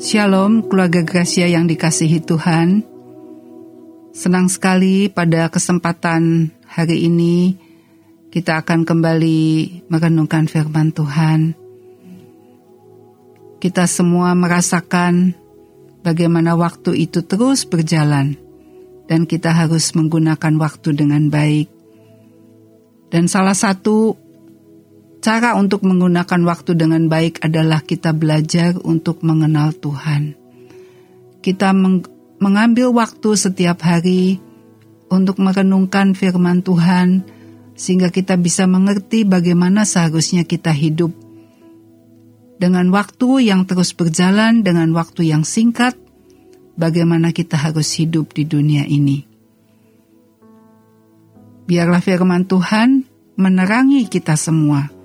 Shalom keluarga Gracia yang dikasihi Tuhan. Senang sekali pada kesempatan hari ini Kita akan kembali merenungkan firman Tuhan. Kita semua merasakan bagaimana waktu itu terus berjalan Dan kita harus menggunakan waktu dengan baik. Dan salah satu Cara untuk menggunakan waktu dengan baik adalah kita belajar untuk mengenal Tuhan. Kita meng mengambil waktu setiap hari untuk merenungkan firman Tuhan, sehingga kita bisa mengerti bagaimana seharusnya kita hidup. Dengan waktu yang terus berjalan, dengan waktu yang singkat, bagaimana kita harus hidup di dunia ini. Biarlah firman Tuhan menerangi kita semua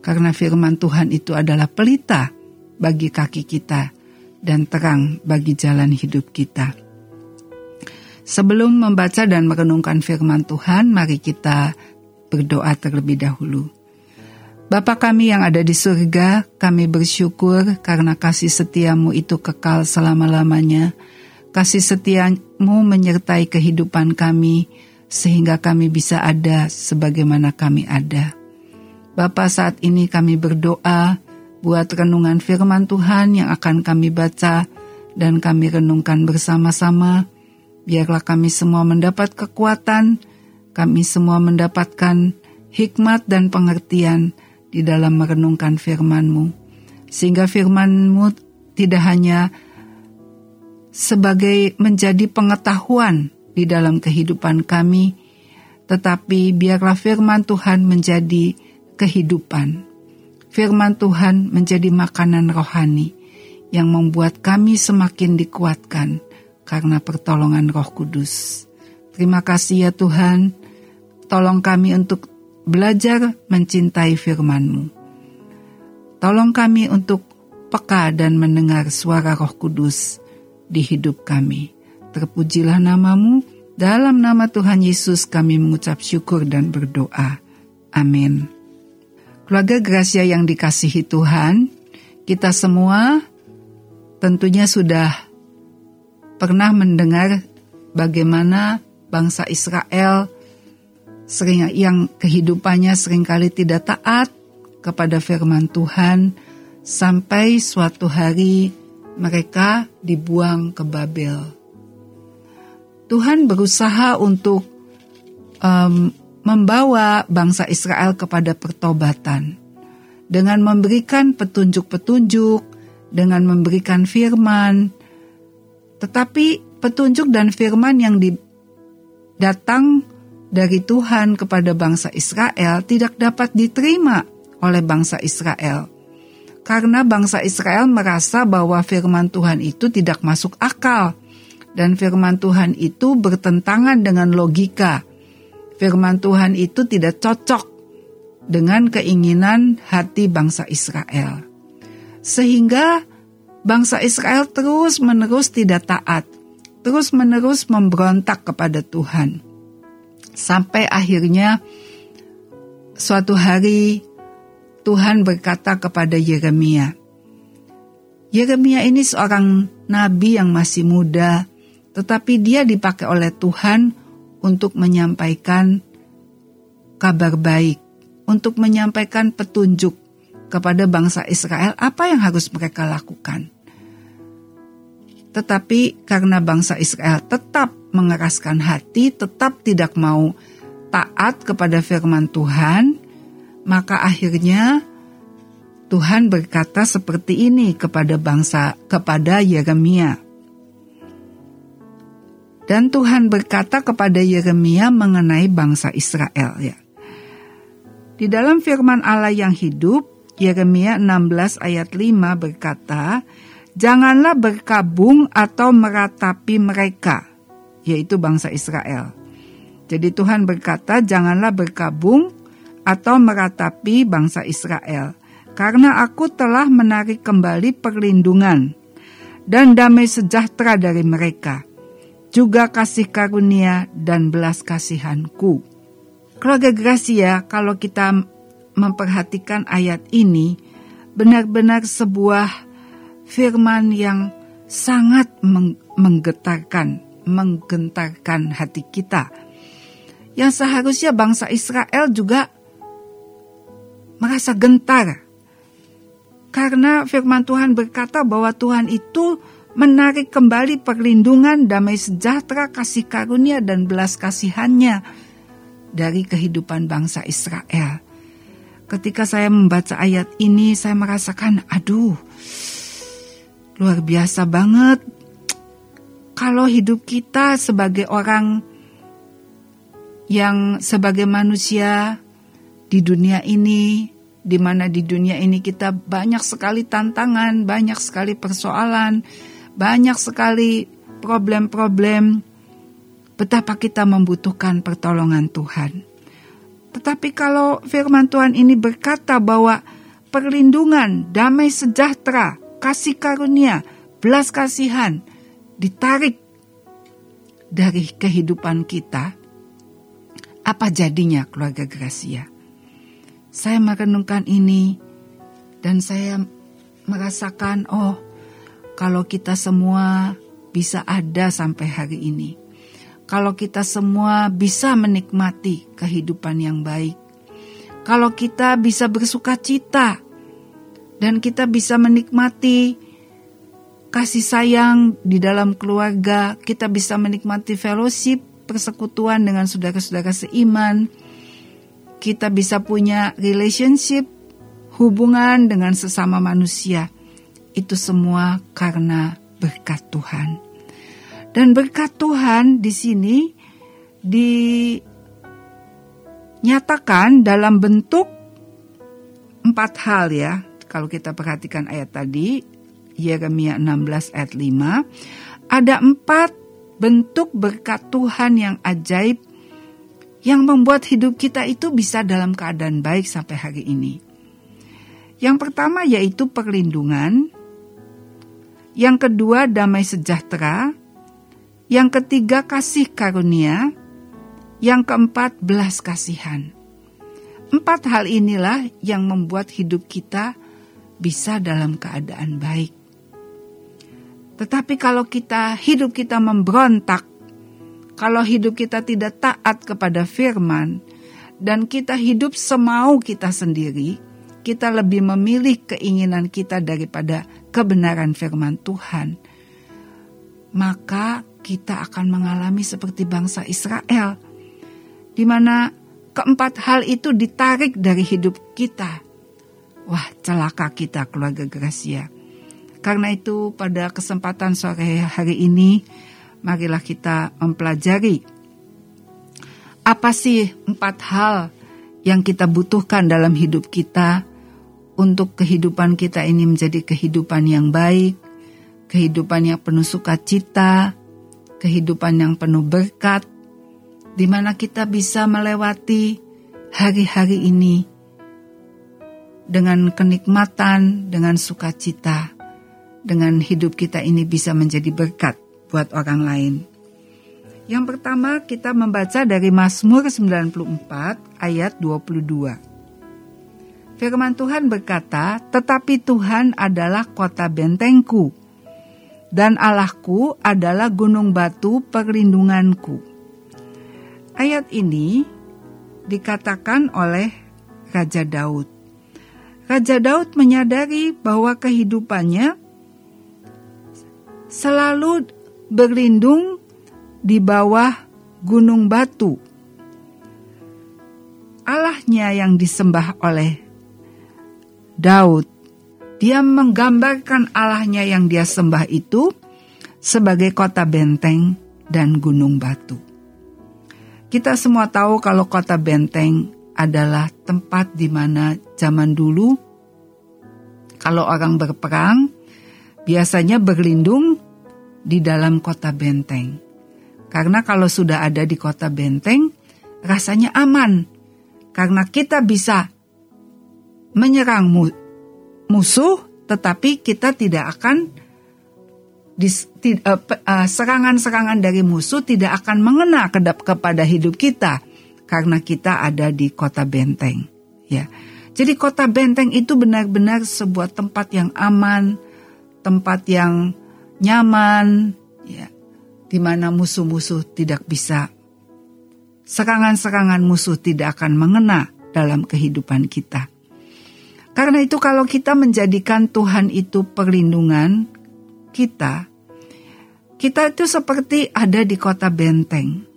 karena firman Tuhan itu adalah pelita bagi kaki kita dan terang bagi jalan hidup kita. Sebelum membaca dan merenungkan firman Tuhan, mari kita berdoa terlebih dahulu. Bapa kami yang ada di surga, kami bersyukur karena kasih setiamu itu kekal selama-lamanya. Kasih setiamu menyertai kehidupan kami, sehingga kami bisa ada sebagaimana kami ada. Bapa saat ini kami berdoa buat renungan firman Tuhan yang akan kami baca dan kami renungkan bersama-sama. Biarlah kami semua mendapat kekuatan, kami semua mendapatkan hikmat dan pengertian di dalam merenungkan firman-Mu. Sehingga firman-Mu tidak hanya sebagai menjadi pengetahuan di dalam kehidupan kami, tetapi biarlah firman Tuhan menjadi kehidupan. Firman Tuhan menjadi makanan rohani yang membuat kami semakin dikuatkan karena pertolongan Roh Kudus. Terima kasih ya Tuhan, tolong kami untuk belajar mencintai firman-Mu. Tolong kami untuk peka dan mendengar suara Roh Kudus di hidup kami. Terpujilah namamu, dalam nama Tuhan Yesus kami mengucap syukur dan berdoa. Amin. Keluarga Gracia yang dikasihi Tuhan, kita semua tentunya sudah pernah mendengar bagaimana bangsa Israel sering yang kehidupannya sering kali tidak taat kepada firman Tuhan sampai suatu hari mereka dibuang ke Babel. Tuhan berusaha untuk um, membawa bangsa Israel kepada pertobatan dengan memberikan petunjuk-petunjuk, dengan memberikan firman. Tetapi petunjuk dan firman yang datang dari Tuhan kepada bangsa Israel tidak dapat diterima oleh bangsa Israel. Karena bangsa Israel merasa bahwa firman Tuhan itu tidak masuk akal dan firman Tuhan itu bertentangan dengan logika firman Tuhan itu tidak cocok dengan keinginan hati bangsa Israel. Sehingga bangsa Israel terus-menerus tidak taat, terus-menerus memberontak kepada Tuhan. Sampai akhirnya suatu hari Tuhan berkata kepada Yeremia, Yeremia ini seorang nabi yang masih muda, tetapi dia dipakai oleh Tuhan untuk menyampaikan kabar baik, untuk menyampaikan petunjuk kepada bangsa Israel apa yang harus mereka lakukan. Tetapi karena bangsa Israel tetap mengeraskan hati, tetap tidak mau taat kepada firman Tuhan, maka akhirnya Tuhan berkata seperti ini kepada bangsa kepada Yeremia. Dan Tuhan berkata kepada Yeremia mengenai bangsa Israel ya. Di dalam firman Allah yang hidup, Yeremia 16 ayat 5 berkata, Janganlah berkabung atau meratapi mereka, yaitu bangsa Israel. Jadi Tuhan berkata, janganlah berkabung atau meratapi bangsa Israel, karena aku telah menarik kembali perlindungan dan damai sejahtera dari mereka juga kasih karunia dan belas kasihanku. Keluarga Gracia, kalau kita memperhatikan ayat ini, benar-benar sebuah firman yang sangat menggetarkan, menggentarkan hati kita. Yang seharusnya bangsa Israel juga merasa gentar. Karena firman Tuhan berkata bahwa Tuhan itu menarik kembali perlindungan, damai sejahtera, kasih karunia, dan belas kasihannya dari kehidupan bangsa Israel. Ketika saya membaca ayat ini, saya merasakan, aduh, luar biasa banget. Kalau hidup kita sebagai orang yang sebagai manusia di dunia ini, di mana di dunia ini kita banyak sekali tantangan, banyak sekali persoalan, banyak sekali problem-problem. Betapa kita membutuhkan pertolongan Tuhan. Tetapi kalau firman Tuhan ini berkata bahwa perlindungan, damai sejahtera, kasih karunia, belas kasihan ditarik dari kehidupan kita, apa jadinya keluarga Gracia? Saya merenungkan ini dan saya merasakan, oh, kalau kita semua bisa ada sampai hari ini kalau kita semua bisa menikmati kehidupan yang baik, kalau kita bisa bersuka cita, dan kita bisa menikmati kasih sayang di dalam keluarga, kita bisa menikmati fellowship, persekutuan dengan saudara-saudara seiman, kita bisa punya relationship, hubungan dengan sesama manusia. Itu semua karena berkat Tuhan. Dan berkat Tuhan di sini dinyatakan dalam bentuk empat hal ya. Kalau kita perhatikan ayat tadi, Yeremia 16 ayat 5, ada empat bentuk berkat Tuhan yang ajaib yang membuat hidup kita itu bisa dalam keadaan baik sampai hari ini. Yang pertama yaitu perlindungan, yang kedua damai sejahtera, yang ketiga kasih karunia, yang keempat belas kasihan. Empat hal inilah yang membuat hidup kita bisa dalam keadaan baik. Tetapi kalau kita hidup kita memberontak, kalau hidup kita tidak taat kepada firman, dan kita hidup semau kita sendiri, kita lebih memilih keinginan kita daripada kebenaran firman Tuhan, maka kita akan mengalami seperti bangsa Israel, di mana keempat hal itu ditarik dari hidup kita. Wah, celaka kita keluarga Gracia. Karena itu pada kesempatan sore hari ini, marilah kita mempelajari apa sih empat hal yang kita butuhkan dalam hidup kita untuk kehidupan kita ini menjadi kehidupan yang baik, kehidupan yang penuh sukacita, kehidupan yang penuh berkat, di mana kita bisa melewati hari-hari ini dengan kenikmatan, dengan sukacita, dengan hidup kita ini bisa menjadi berkat buat orang lain. Yang pertama kita membaca dari Mazmur 94 ayat 22. Firman Tuhan berkata, "Tetapi Tuhan adalah kota bentengku, dan Allahku adalah gunung batu perlindunganku. Ayat ini dikatakan oleh Raja Daud. Raja Daud menyadari bahwa kehidupannya selalu berlindung di bawah gunung batu. Allahnya yang disembah oleh Daud dia menggambarkan Allahnya yang dia sembah itu sebagai kota benteng dan gunung batu. Kita semua tahu kalau kota benteng adalah tempat di mana zaman dulu kalau orang berperang biasanya berlindung di dalam kota benteng. Karena kalau sudah ada di kota benteng rasanya aman. Karena kita bisa menyerang musuh, tetapi kita tidak akan eh, eh, serangan-serangan dari musuh tidak akan mengena kedap kepada hidup kita karena kita ada di kota benteng. Ya, jadi kota benteng itu benar-benar sebuah tempat yang aman, tempat yang nyaman, ya, di mana musuh-musuh tidak bisa, serangan-serangan musuh tidak akan mengena dalam kehidupan kita. Karena itu kalau kita menjadikan Tuhan itu perlindungan kita, kita itu seperti ada di kota benteng,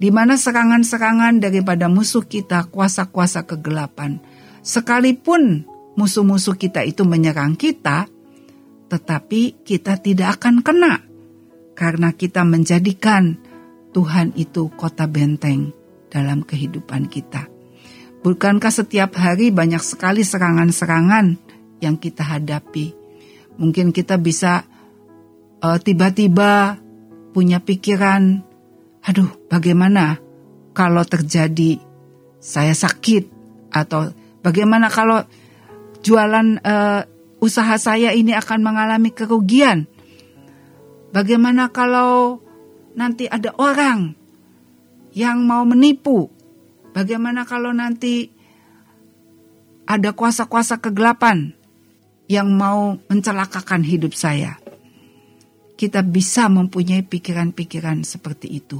di mana serangan-serangan daripada musuh kita, kuasa-kuasa kegelapan, sekalipun musuh-musuh kita itu menyerang kita, tetapi kita tidak akan kena karena kita menjadikan Tuhan itu kota benteng dalam kehidupan kita. Bukankah setiap hari banyak sekali serangan-serangan yang kita hadapi? Mungkin kita bisa uh, tiba-tiba punya pikiran, aduh bagaimana kalau terjadi saya sakit atau bagaimana kalau jualan uh, usaha saya ini akan mengalami kerugian. Bagaimana kalau nanti ada orang yang mau menipu? Bagaimana kalau nanti ada kuasa-kuasa kegelapan yang mau mencelakakan hidup saya? Kita bisa mempunyai pikiran-pikiran seperti itu.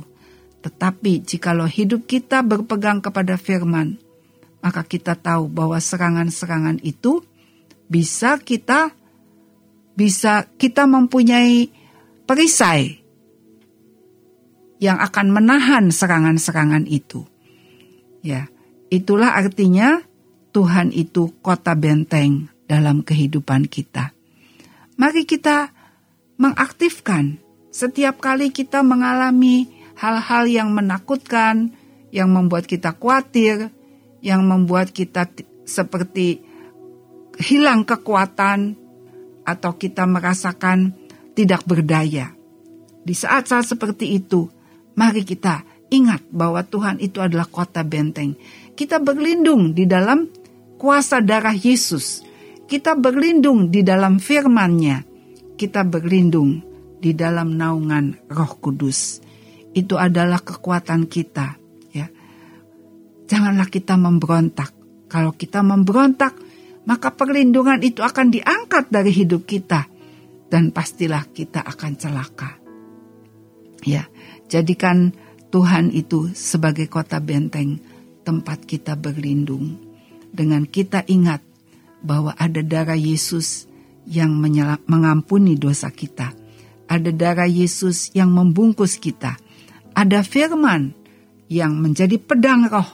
Tetapi jikalau hidup kita berpegang kepada firman, maka kita tahu bahwa serangan-serangan itu bisa kita bisa kita mempunyai perisai yang akan menahan serangan-serangan itu. Ya, itulah artinya Tuhan itu kota benteng dalam kehidupan kita. Mari kita mengaktifkan setiap kali kita mengalami hal-hal yang menakutkan, yang membuat kita khawatir, yang membuat kita seperti hilang kekuatan atau kita merasakan tidak berdaya. Di saat-saat seperti itu, mari kita ingat bahwa Tuhan itu adalah kota benteng. Kita berlindung di dalam kuasa darah Yesus. Kita berlindung di dalam firman-Nya. Kita berlindung di dalam naungan Roh Kudus. Itu adalah kekuatan kita, ya. Janganlah kita memberontak. Kalau kita memberontak, maka perlindungan itu akan diangkat dari hidup kita dan pastilah kita akan celaka. Ya, jadikan Tuhan itu sebagai kota benteng tempat kita berlindung. Dengan kita ingat bahwa ada darah Yesus yang mengampuni dosa kita. Ada darah Yesus yang membungkus kita. Ada firman yang menjadi pedang roh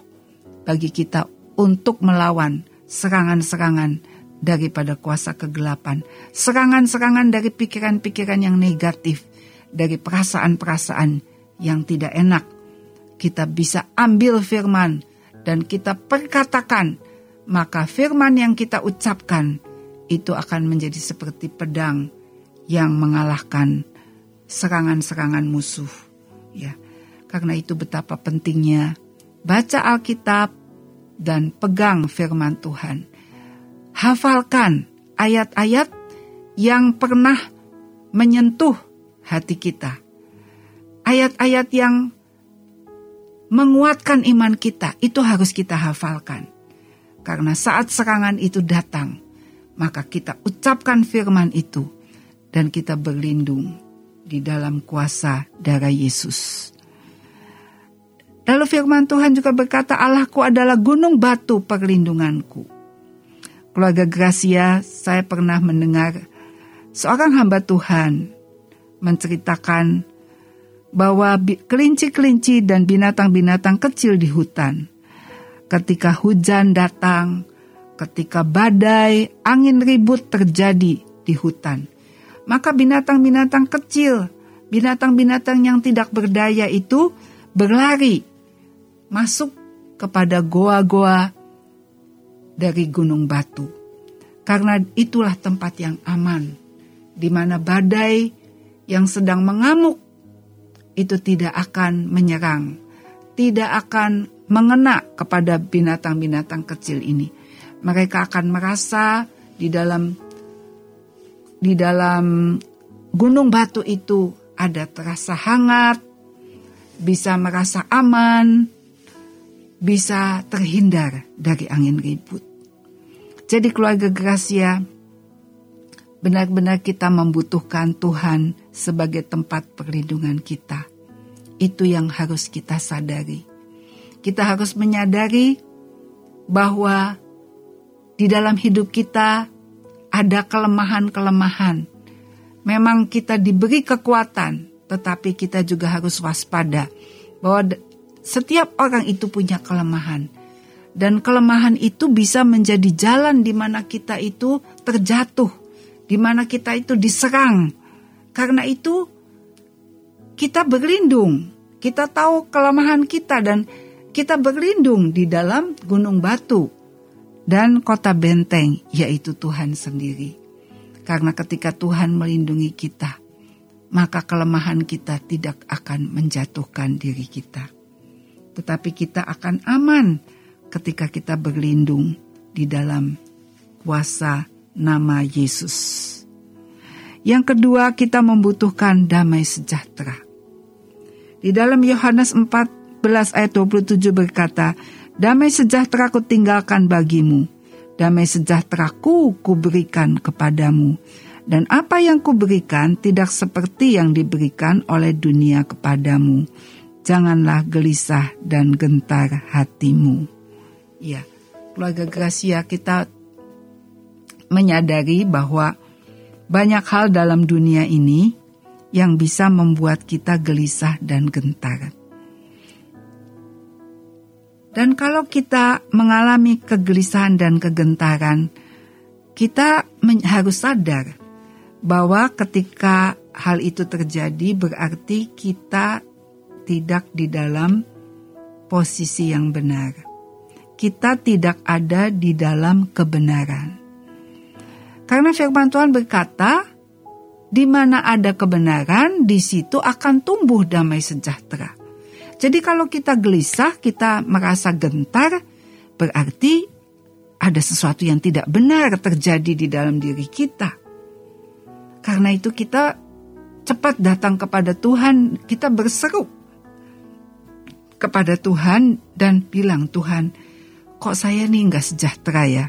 bagi kita untuk melawan serangan-serangan daripada kuasa kegelapan, serangan-serangan dari pikiran-pikiran yang negatif, dari perasaan-perasaan yang tidak enak. Kita bisa ambil firman dan kita perkatakan, maka firman yang kita ucapkan itu akan menjadi seperti pedang yang mengalahkan serangan-serangan musuh. Ya. Karena itu betapa pentingnya baca Alkitab, dan pegang firman Tuhan. Hafalkan ayat-ayat yang pernah menyentuh hati kita. Ayat-ayat yang menguatkan iman kita, itu harus kita hafalkan. Karena saat serangan itu datang, maka kita ucapkan firman itu dan kita berlindung di dalam kuasa darah Yesus. Lalu firman Tuhan juga berkata, Allahku adalah gunung batu perlindunganku. Keluarga Gracia, saya pernah mendengar seorang hamba Tuhan menceritakan bahwa kelinci-kelinci dan binatang-binatang kecil di hutan, ketika hujan datang, ketika badai, angin ribut terjadi di hutan, maka binatang-binatang kecil, binatang-binatang yang tidak berdaya itu berlari masuk kepada goa-goa dari gunung batu. Karena itulah tempat yang aman, di mana badai yang sedang mengamuk itu tidak akan menyerang, tidak akan mengena kepada binatang-binatang kecil ini. Mereka akan merasa di dalam di dalam gunung batu itu ada terasa hangat, bisa merasa aman, bisa terhindar dari angin ribut. Jadi keluarga Gracia, benar-benar kita membutuhkan Tuhan sebagai tempat perlindungan kita. Itu yang harus kita sadari. Kita harus menyadari bahwa di dalam hidup kita ada kelemahan-kelemahan. Memang kita diberi kekuatan, tetapi kita juga harus waspada bahwa setiap orang itu punya kelemahan. Dan kelemahan itu bisa menjadi jalan di mana kita itu terjatuh, di mana kita itu diserang. Karena itu kita berlindung, kita tahu kelemahan kita dan kita berlindung di dalam gunung batu dan kota benteng, yaitu Tuhan sendiri. Karena ketika Tuhan melindungi kita, maka kelemahan kita tidak akan menjatuhkan diri kita. Tetapi kita akan aman ketika kita berlindung di dalam kuasa nama Yesus. Yang kedua, kita membutuhkan damai sejahtera. Di dalam Yohanes 4 11 ayat 27 berkata, Damai sejahtera ku tinggalkan bagimu, damai sejahtera ku kuberikan kepadamu. Dan apa yang kuberikan tidak seperti yang diberikan oleh dunia kepadamu. Janganlah gelisah dan gentar hatimu. Ya, keluarga Gracia kita menyadari bahwa banyak hal dalam dunia ini yang bisa membuat kita gelisah dan gentar. Dan kalau kita mengalami kegelisahan dan kegentaran, kita harus sadar bahwa ketika hal itu terjadi berarti kita tidak di dalam posisi yang benar. Kita tidak ada di dalam kebenaran. Karena firman Tuhan berkata, di mana ada kebenaran, di situ akan tumbuh damai sejahtera. Jadi kalau kita gelisah, kita merasa gentar, berarti ada sesuatu yang tidak benar terjadi di dalam diri kita. Karena itu kita cepat datang kepada Tuhan, kita berseru kepada Tuhan dan bilang, Tuhan, kok saya nih nggak sejahtera ya?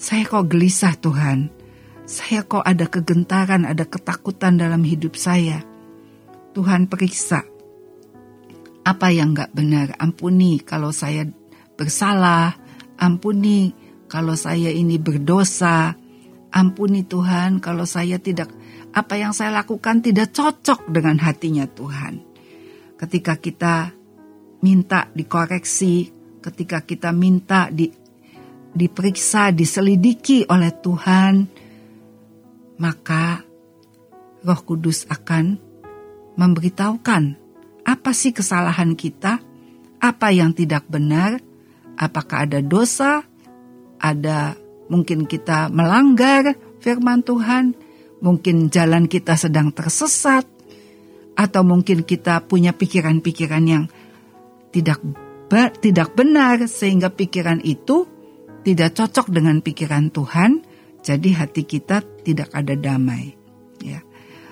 Saya kok gelisah Tuhan. Saya kok ada kegentaran, ada ketakutan dalam hidup saya. Tuhan periksa apa yang gak benar. Ampuni kalau saya bersalah, ampuni kalau saya ini berdosa, ampuni Tuhan kalau saya tidak apa yang saya lakukan tidak cocok dengan hatinya Tuhan. Ketika kita minta dikoreksi, ketika kita minta di, diperiksa, diselidiki oleh Tuhan, maka Roh Kudus akan memberitahukan apa sih kesalahan kita? Apa yang tidak benar? Apakah ada dosa? Ada mungkin kita melanggar firman Tuhan? Mungkin jalan kita sedang tersesat? Atau mungkin kita punya pikiran-pikiran yang tidak tidak benar sehingga pikiran itu tidak cocok dengan pikiran Tuhan, jadi hati kita tidak ada damai. Ya.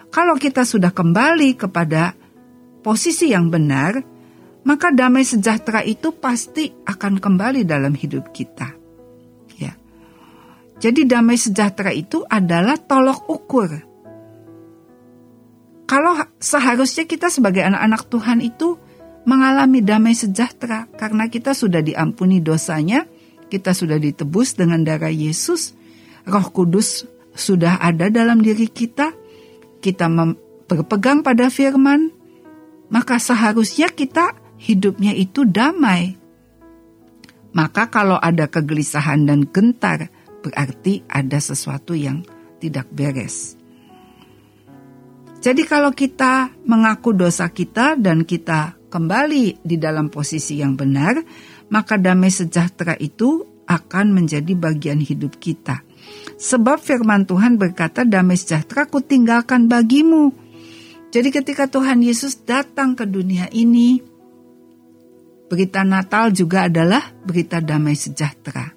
Kalau kita sudah kembali kepada posisi yang benar, maka damai sejahtera itu pasti akan kembali dalam hidup kita. Ya. Jadi damai sejahtera itu adalah tolok ukur. Kalau seharusnya kita sebagai anak-anak Tuhan itu mengalami damai sejahtera karena kita sudah diampuni dosanya, kita sudah ditebus dengan darah Yesus, Roh Kudus sudah ada dalam diri kita, kita berpegang pada firman, maka seharusnya kita hidupnya itu damai. Maka kalau ada kegelisahan dan gentar, berarti ada sesuatu yang tidak beres. Jadi kalau kita mengaku dosa kita dan kita kembali di dalam posisi yang benar, maka damai sejahtera itu akan menjadi bagian hidup kita. Sebab firman Tuhan berkata damai sejahtera ku tinggalkan bagimu jadi ketika Tuhan Yesus datang ke dunia ini, berita Natal juga adalah berita damai sejahtera.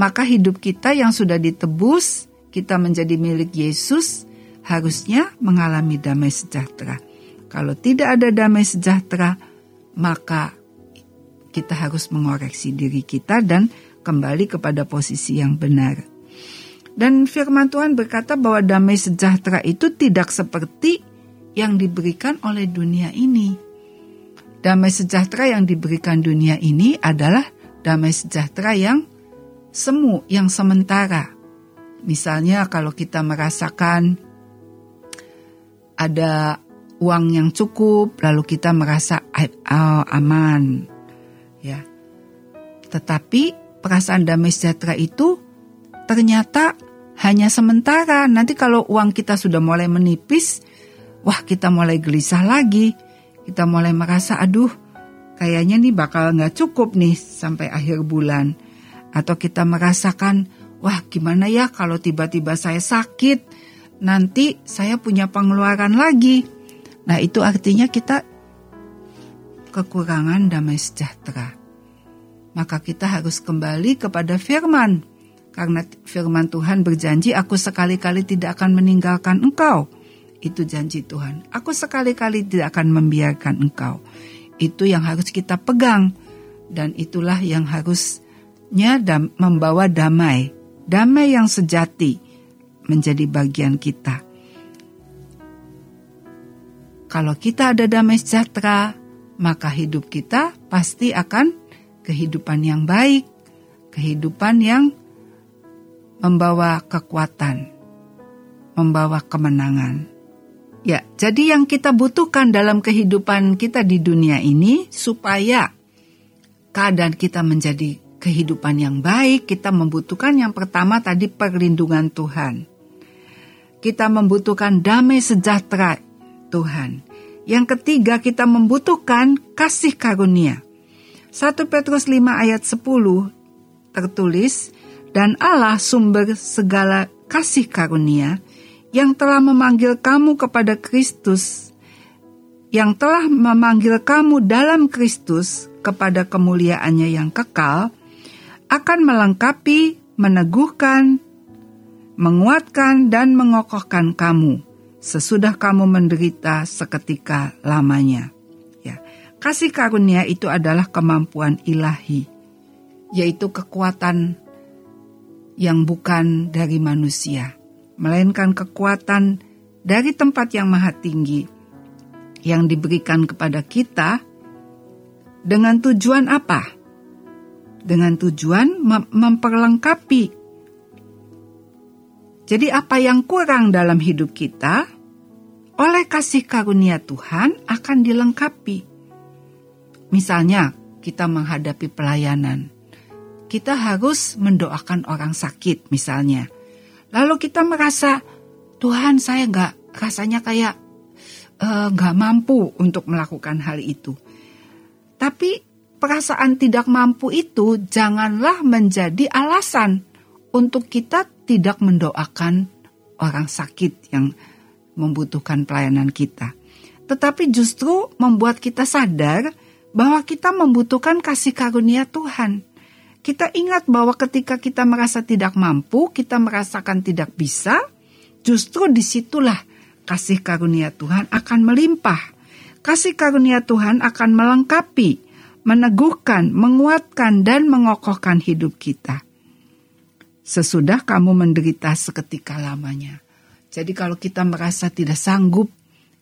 Maka hidup kita yang sudah ditebus, kita menjadi milik Yesus, harusnya mengalami damai sejahtera. Kalau tidak ada damai sejahtera, maka kita harus mengoreksi diri kita dan kembali kepada posisi yang benar. Dan firman Tuhan berkata bahwa damai sejahtera itu tidak seperti yang diberikan oleh dunia ini. Damai sejahtera yang diberikan dunia ini adalah damai sejahtera yang semu, yang sementara. Misalnya kalau kita merasakan ada uang yang cukup, lalu kita merasa oh, aman, ya. Tetapi perasaan damai sejahtera itu ternyata hanya sementara. Nanti kalau uang kita sudah mulai menipis, wah kita mulai gelisah lagi. Kita mulai merasa, aduh, kayaknya nih bakal nggak cukup nih sampai akhir bulan. Atau kita merasakan, wah gimana ya kalau tiba-tiba saya sakit, nanti saya punya pengeluaran lagi Nah, itu artinya kita kekurangan damai sejahtera. Maka kita harus kembali kepada firman. Karena firman Tuhan berjanji, aku sekali-kali tidak akan meninggalkan engkau. Itu janji Tuhan. Aku sekali-kali tidak akan membiarkan engkau. Itu yang harus kita pegang. Dan itulah yang harusnya dam membawa damai. Damai yang sejati menjadi bagian kita. Kalau kita ada damai sejahtera, maka hidup kita pasti akan kehidupan yang baik, kehidupan yang membawa kekuatan, membawa kemenangan. Ya, jadi yang kita butuhkan dalam kehidupan kita di dunia ini supaya keadaan kita menjadi kehidupan yang baik, kita membutuhkan yang pertama tadi perlindungan Tuhan. Kita membutuhkan damai sejahtera Tuhan. Yang ketiga, kita membutuhkan kasih karunia. 1 Petrus 5 ayat 10 tertulis, Dan Allah sumber segala kasih karunia yang telah memanggil kamu kepada Kristus, yang telah memanggil kamu dalam Kristus kepada kemuliaannya yang kekal, akan melengkapi, meneguhkan, menguatkan, dan mengokohkan kamu sesudah kamu menderita seketika lamanya. Ya, kasih karunia itu adalah kemampuan ilahi, yaitu kekuatan yang bukan dari manusia, melainkan kekuatan dari tempat yang maha tinggi yang diberikan kepada kita dengan tujuan apa? Dengan tujuan mem memperlengkapi. Jadi apa yang kurang dalam hidup kita, oleh kasih karunia Tuhan akan dilengkapi. Misalnya, kita menghadapi pelayanan. Kita harus mendoakan orang sakit misalnya. Lalu kita merasa, Tuhan saya nggak rasanya kayak eh, nggak uh, mampu untuk melakukan hal itu. Tapi perasaan tidak mampu itu janganlah menjadi alasan untuk kita tidak mendoakan orang sakit yang membutuhkan pelayanan kita, tetapi justru membuat kita sadar bahwa kita membutuhkan kasih karunia Tuhan. Kita ingat bahwa ketika kita merasa tidak mampu, kita merasakan tidak bisa, justru di situlah kasih karunia Tuhan akan melimpah. Kasih karunia Tuhan akan melengkapi, meneguhkan, menguatkan, dan mengokohkan hidup kita. Sesudah kamu menderita seketika lamanya. Jadi kalau kita merasa tidak sanggup,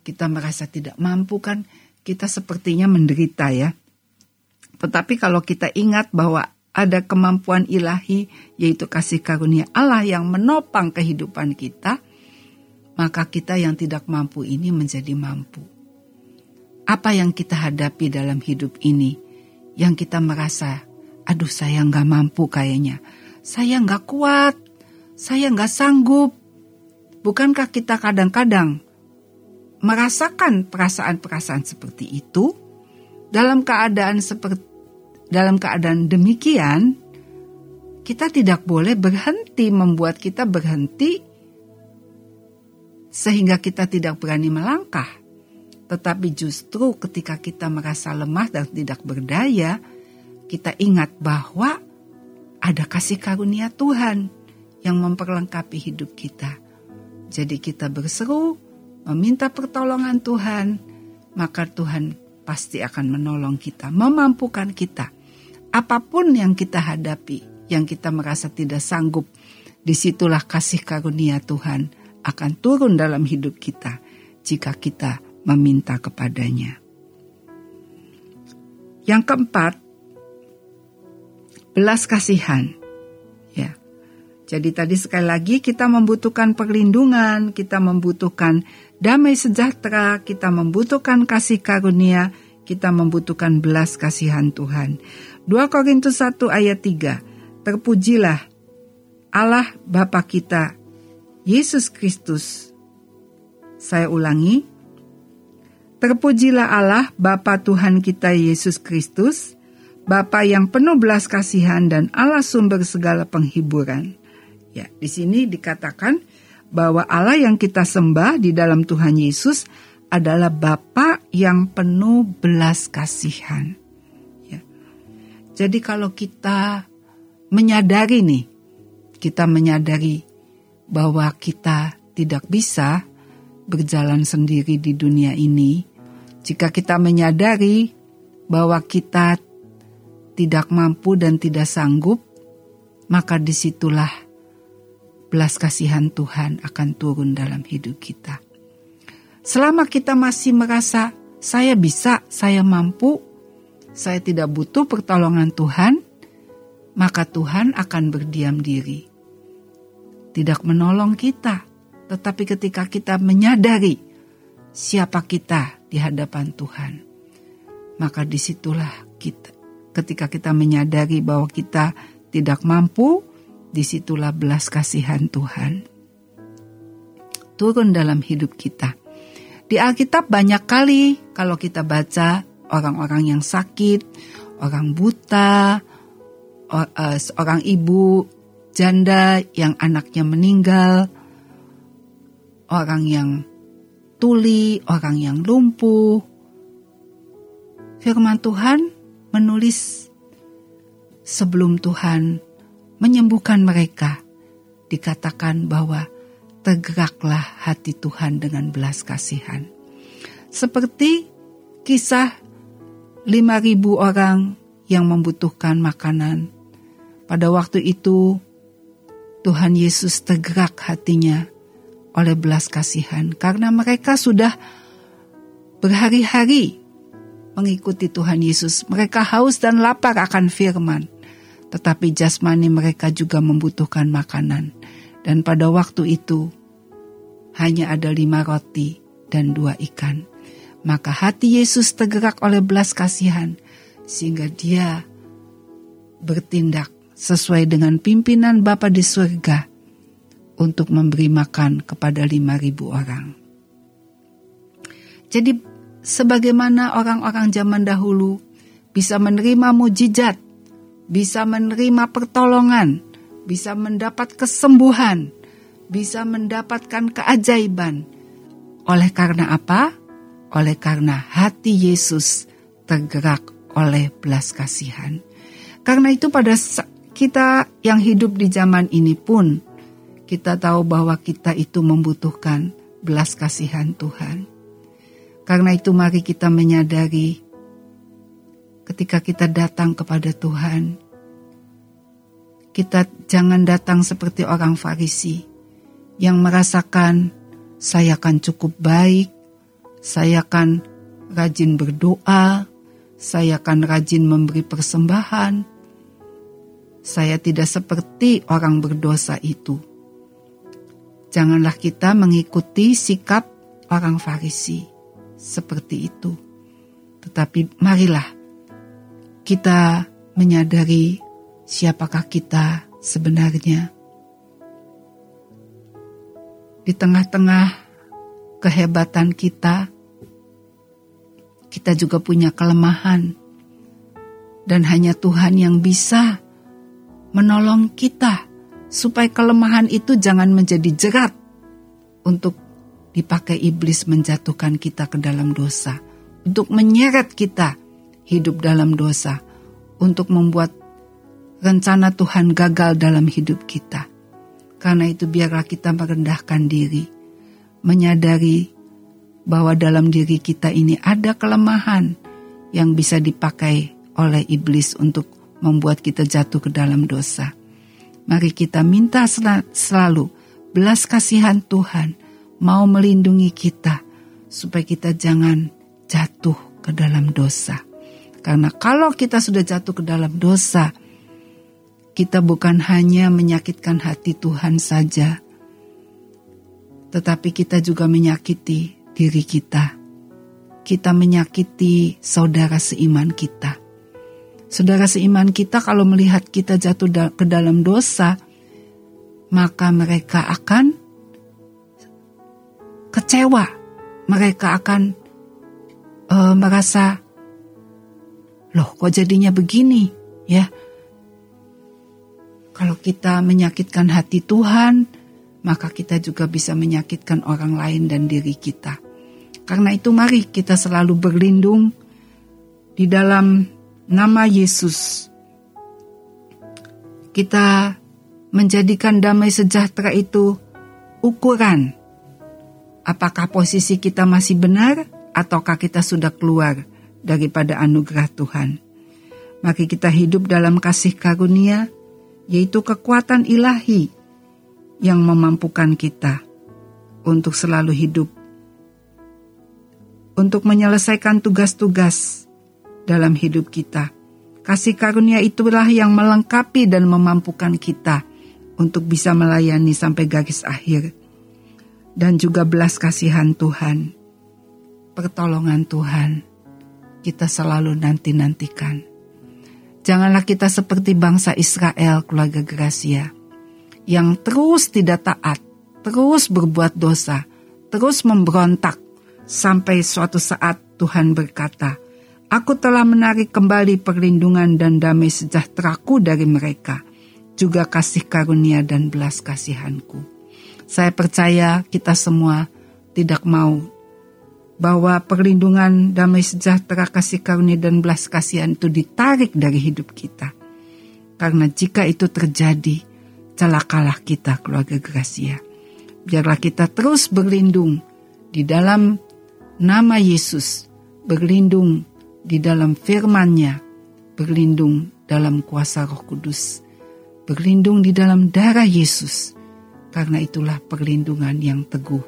kita merasa tidak mampu kan, kita sepertinya menderita ya. Tetapi kalau kita ingat bahwa ada kemampuan ilahi yaitu kasih karunia Allah yang menopang kehidupan kita, maka kita yang tidak mampu ini menjadi mampu. Apa yang kita hadapi dalam hidup ini yang kita merasa, aduh saya nggak mampu kayaknya, saya nggak kuat, saya nggak sanggup, Bukankah kita kadang-kadang merasakan perasaan-perasaan seperti itu? Dalam keadaan seperti dalam keadaan demikian kita tidak boleh berhenti membuat kita berhenti sehingga kita tidak berani melangkah. Tetapi justru ketika kita merasa lemah dan tidak berdaya, kita ingat bahwa ada kasih karunia Tuhan yang memperlengkapi hidup kita. Jadi kita berseru, meminta pertolongan Tuhan, maka Tuhan pasti akan menolong kita, memampukan kita. Apa pun yang kita hadapi, yang kita merasa tidak sanggup, di situlah kasih karunia Tuhan akan turun dalam hidup kita jika kita meminta kepadanya. Yang keempat, belas kasihan. Ya. Jadi tadi sekali lagi kita membutuhkan perlindungan, kita membutuhkan damai sejahtera, kita membutuhkan kasih karunia, kita membutuhkan belas kasihan Tuhan. 2 Korintus 1 ayat 3. Terpujilah Allah Bapa kita, Yesus Kristus. Saya ulangi. Terpujilah Allah Bapa Tuhan kita Yesus Kristus, Bapa yang penuh belas kasihan dan Allah sumber segala penghiburan. Ya, di sini dikatakan bahwa Allah yang kita sembah di dalam Tuhan Yesus adalah Bapa yang penuh belas kasihan. Jadi kalau kita menyadari nih, kita menyadari bahwa kita tidak bisa berjalan sendiri di dunia ini, jika kita menyadari bahwa kita tidak mampu dan tidak sanggup, maka di situlah belas kasihan Tuhan akan turun dalam hidup kita. Selama kita masih merasa saya bisa, saya mampu, saya tidak butuh pertolongan Tuhan, maka Tuhan akan berdiam diri. Tidak menolong kita, tetapi ketika kita menyadari siapa kita di hadapan Tuhan, maka di situlah kita. Ketika kita menyadari bahwa kita tidak mampu, di situlah belas kasihan Tuhan turun dalam hidup kita. Di Alkitab banyak kali kalau kita baca orang-orang yang sakit, orang buta, eh, seorang ibu janda yang anaknya meninggal, orang yang tuli, orang yang lumpuh. Firman Tuhan menulis sebelum Tuhan menyembuhkan mereka, dikatakan bahwa tergeraklah hati Tuhan dengan belas kasihan. Seperti kisah 5.000 orang yang membutuhkan makanan. Pada waktu itu Tuhan Yesus tergerak hatinya oleh belas kasihan karena mereka sudah berhari-hari mengikuti Tuhan Yesus. Mereka haus dan lapar akan firman. Tetapi jasmani mereka juga membutuhkan makanan. Dan pada waktu itu hanya ada lima roti dan dua ikan. Maka hati Yesus tergerak oleh belas kasihan sehingga dia bertindak sesuai dengan pimpinan Bapa di surga untuk memberi makan kepada lima ribu orang. Jadi sebagaimana orang-orang zaman dahulu bisa menerima mujizat, bisa menerima pertolongan, bisa mendapat kesembuhan, bisa mendapatkan keajaiban. Oleh karena apa? Oleh karena hati Yesus tergerak oleh belas kasihan. Karena itu pada kita yang hidup di zaman ini pun kita tahu bahwa kita itu membutuhkan belas kasihan Tuhan. Karena itu mari kita menyadari ketika kita datang kepada Tuhan, kita jangan datang seperti orang Farisi yang merasakan saya akan cukup baik, saya akan rajin berdoa, saya akan rajin memberi persembahan. Saya tidak seperti orang berdosa itu. Janganlah kita mengikuti sikap orang Farisi seperti itu. Tetapi marilah kita menyadari siapakah kita sebenarnya. Di tengah-tengah kehebatan kita, kita juga punya kelemahan, dan hanya Tuhan yang bisa menolong kita supaya kelemahan itu jangan menjadi jerat untuk dipakai iblis menjatuhkan kita ke dalam dosa, untuk menyeret kita hidup dalam dosa, untuk membuat rencana Tuhan gagal dalam hidup kita. Karena itu biarlah kita merendahkan diri, menyadari bahwa dalam diri kita ini ada kelemahan yang bisa dipakai oleh iblis untuk membuat kita jatuh ke dalam dosa. Mari kita minta selalu belas kasihan Tuhan mau melindungi kita supaya kita jangan jatuh ke dalam dosa. Karena kalau kita sudah jatuh ke dalam dosa, kita bukan hanya menyakitkan hati Tuhan saja, tetapi kita juga menyakiti diri kita. Kita menyakiti saudara seiman kita. Saudara seiman kita kalau melihat kita jatuh ke dalam dosa, maka mereka akan kecewa. Mereka akan uh, merasa Loh, kok jadinya begini? Ya. Kalau kita menyakitkan hati Tuhan, maka kita juga bisa menyakitkan orang lain dan diri kita. Karena itu mari kita selalu berlindung di dalam nama Yesus. Kita menjadikan damai sejahtera itu ukuran. Apakah posisi kita masih benar ataukah kita sudah keluar daripada anugerah Tuhan. Mari kita hidup dalam kasih karunia, yaitu kekuatan ilahi yang memampukan kita untuk selalu hidup, untuk menyelesaikan tugas-tugas dalam hidup kita. Kasih karunia itulah yang melengkapi dan memampukan kita untuk bisa melayani sampai garis akhir. Dan juga belas kasihan Tuhan, pertolongan Tuhan kita selalu nanti-nantikan. Janganlah kita seperti bangsa Israel, keluarga Gracia, yang terus tidak taat, terus berbuat dosa, terus memberontak, sampai suatu saat Tuhan berkata, Aku telah menarik kembali perlindungan dan damai sejahteraku dari mereka, juga kasih karunia dan belas kasihanku. Saya percaya kita semua tidak mau bahwa perlindungan, damai sejahtera, kasih karunia dan belas kasihan itu ditarik dari hidup kita. Karena jika itu terjadi, celakalah kita keluarga Gracia. Biarlah kita terus berlindung di dalam nama Yesus, berlindung di dalam firman-Nya, berlindung dalam kuasa Roh Kudus, berlindung di dalam darah Yesus. Karena itulah perlindungan yang teguh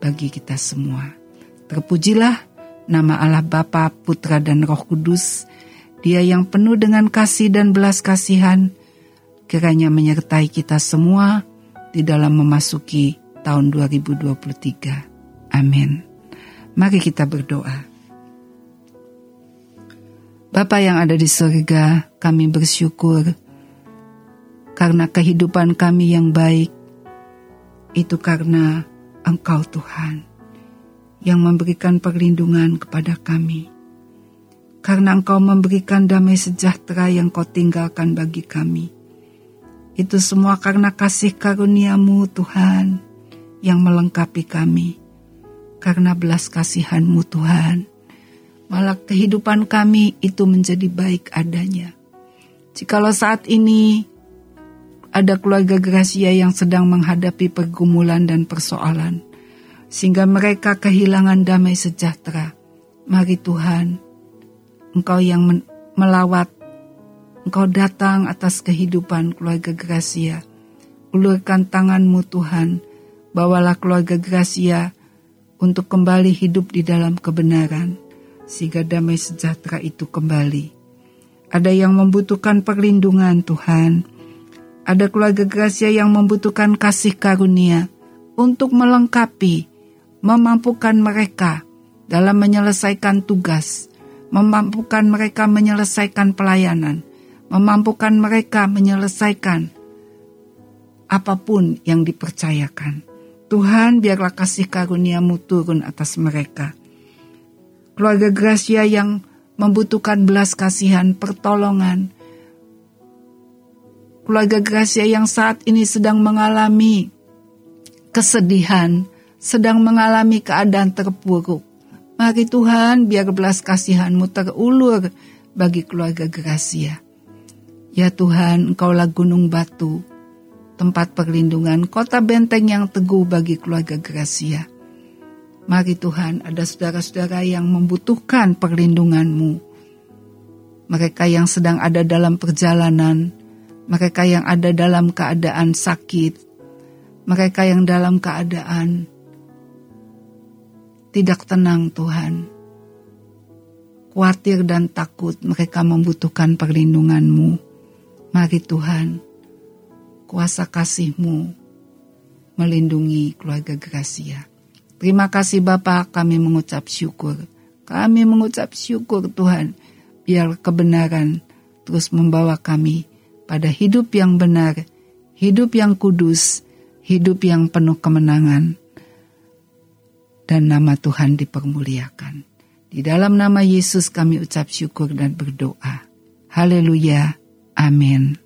bagi kita semua. Terpujilah nama Allah Bapa, Putra dan Roh Kudus, Dia yang penuh dengan kasih dan belas kasihan, kiranya menyertai kita semua di dalam memasuki tahun 2023. Amin. Mari kita berdoa. Bapa yang ada di surga, kami bersyukur karena kehidupan kami yang baik itu karena Engkau Tuhan yang memberikan perlindungan kepada kami. Karena engkau memberikan damai sejahtera yang kau tinggalkan bagi kami. Itu semua karena kasih karuniamu Tuhan yang melengkapi kami. Karena belas kasihanmu Tuhan. Malah kehidupan kami itu menjadi baik adanya. Jikalau saat ini ada keluarga Gracia yang sedang menghadapi pergumulan dan persoalan, sehingga mereka kehilangan damai sejahtera. Mari Tuhan, Engkau yang melawat, Engkau datang atas kehidupan keluarga Gracia. Ulurkan tanganmu Tuhan, bawalah keluarga Gracia untuk kembali hidup di dalam kebenaran, sehingga damai sejahtera itu kembali. Ada yang membutuhkan perlindungan Tuhan, ada keluarga Gracia yang membutuhkan kasih karunia untuk melengkapi memampukan mereka dalam menyelesaikan tugas, memampukan mereka menyelesaikan pelayanan, memampukan mereka menyelesaikan apa pun yang dipercayakan. Tuhan biarlah kasih karuniamu turun atas mereka. Keluarga Gracia yang membutuhkan belas kasihan, pertolongan. Keluarga Gracia yang saat ini sedang mengalami kesedihan, sedang mengalami keadaan terpuruk. Mari Tuhan biar belas kasihanmu terulur bagi keluarga Gracia. Ya Tuhan, Engkaulah gunung batu, tempat perlindungan, kota benteng yang teguh bagi keluarga Gracia. Mari Tuhan, ada saudara-saudara yang membutuhkan perlindungan-Mu. Mereka yang sedang ada dalam perjalanan, mereka yang ada dalam keadaan sakit, mereka yang dalam keadaan tidak tenang Tuhan. Khawatir dan takut mereka membutuhkan perlindungan-Mu. Mari Tuhan, kuasa kasih-Mu melindungi keluarga Gracia. Terima kasih Bapak, kami mengucap syukur. Kami mengucap syukur Tuhan, biar kebenaran terus membawa kami pada hidup yang benar, hidup yang kudus, hidup yang penuh kemenangan, dan nama Tuhan dipermuliakan. Di dalam nama Yesus kami ucap syukur dan berdoa. Haleluya. Amin.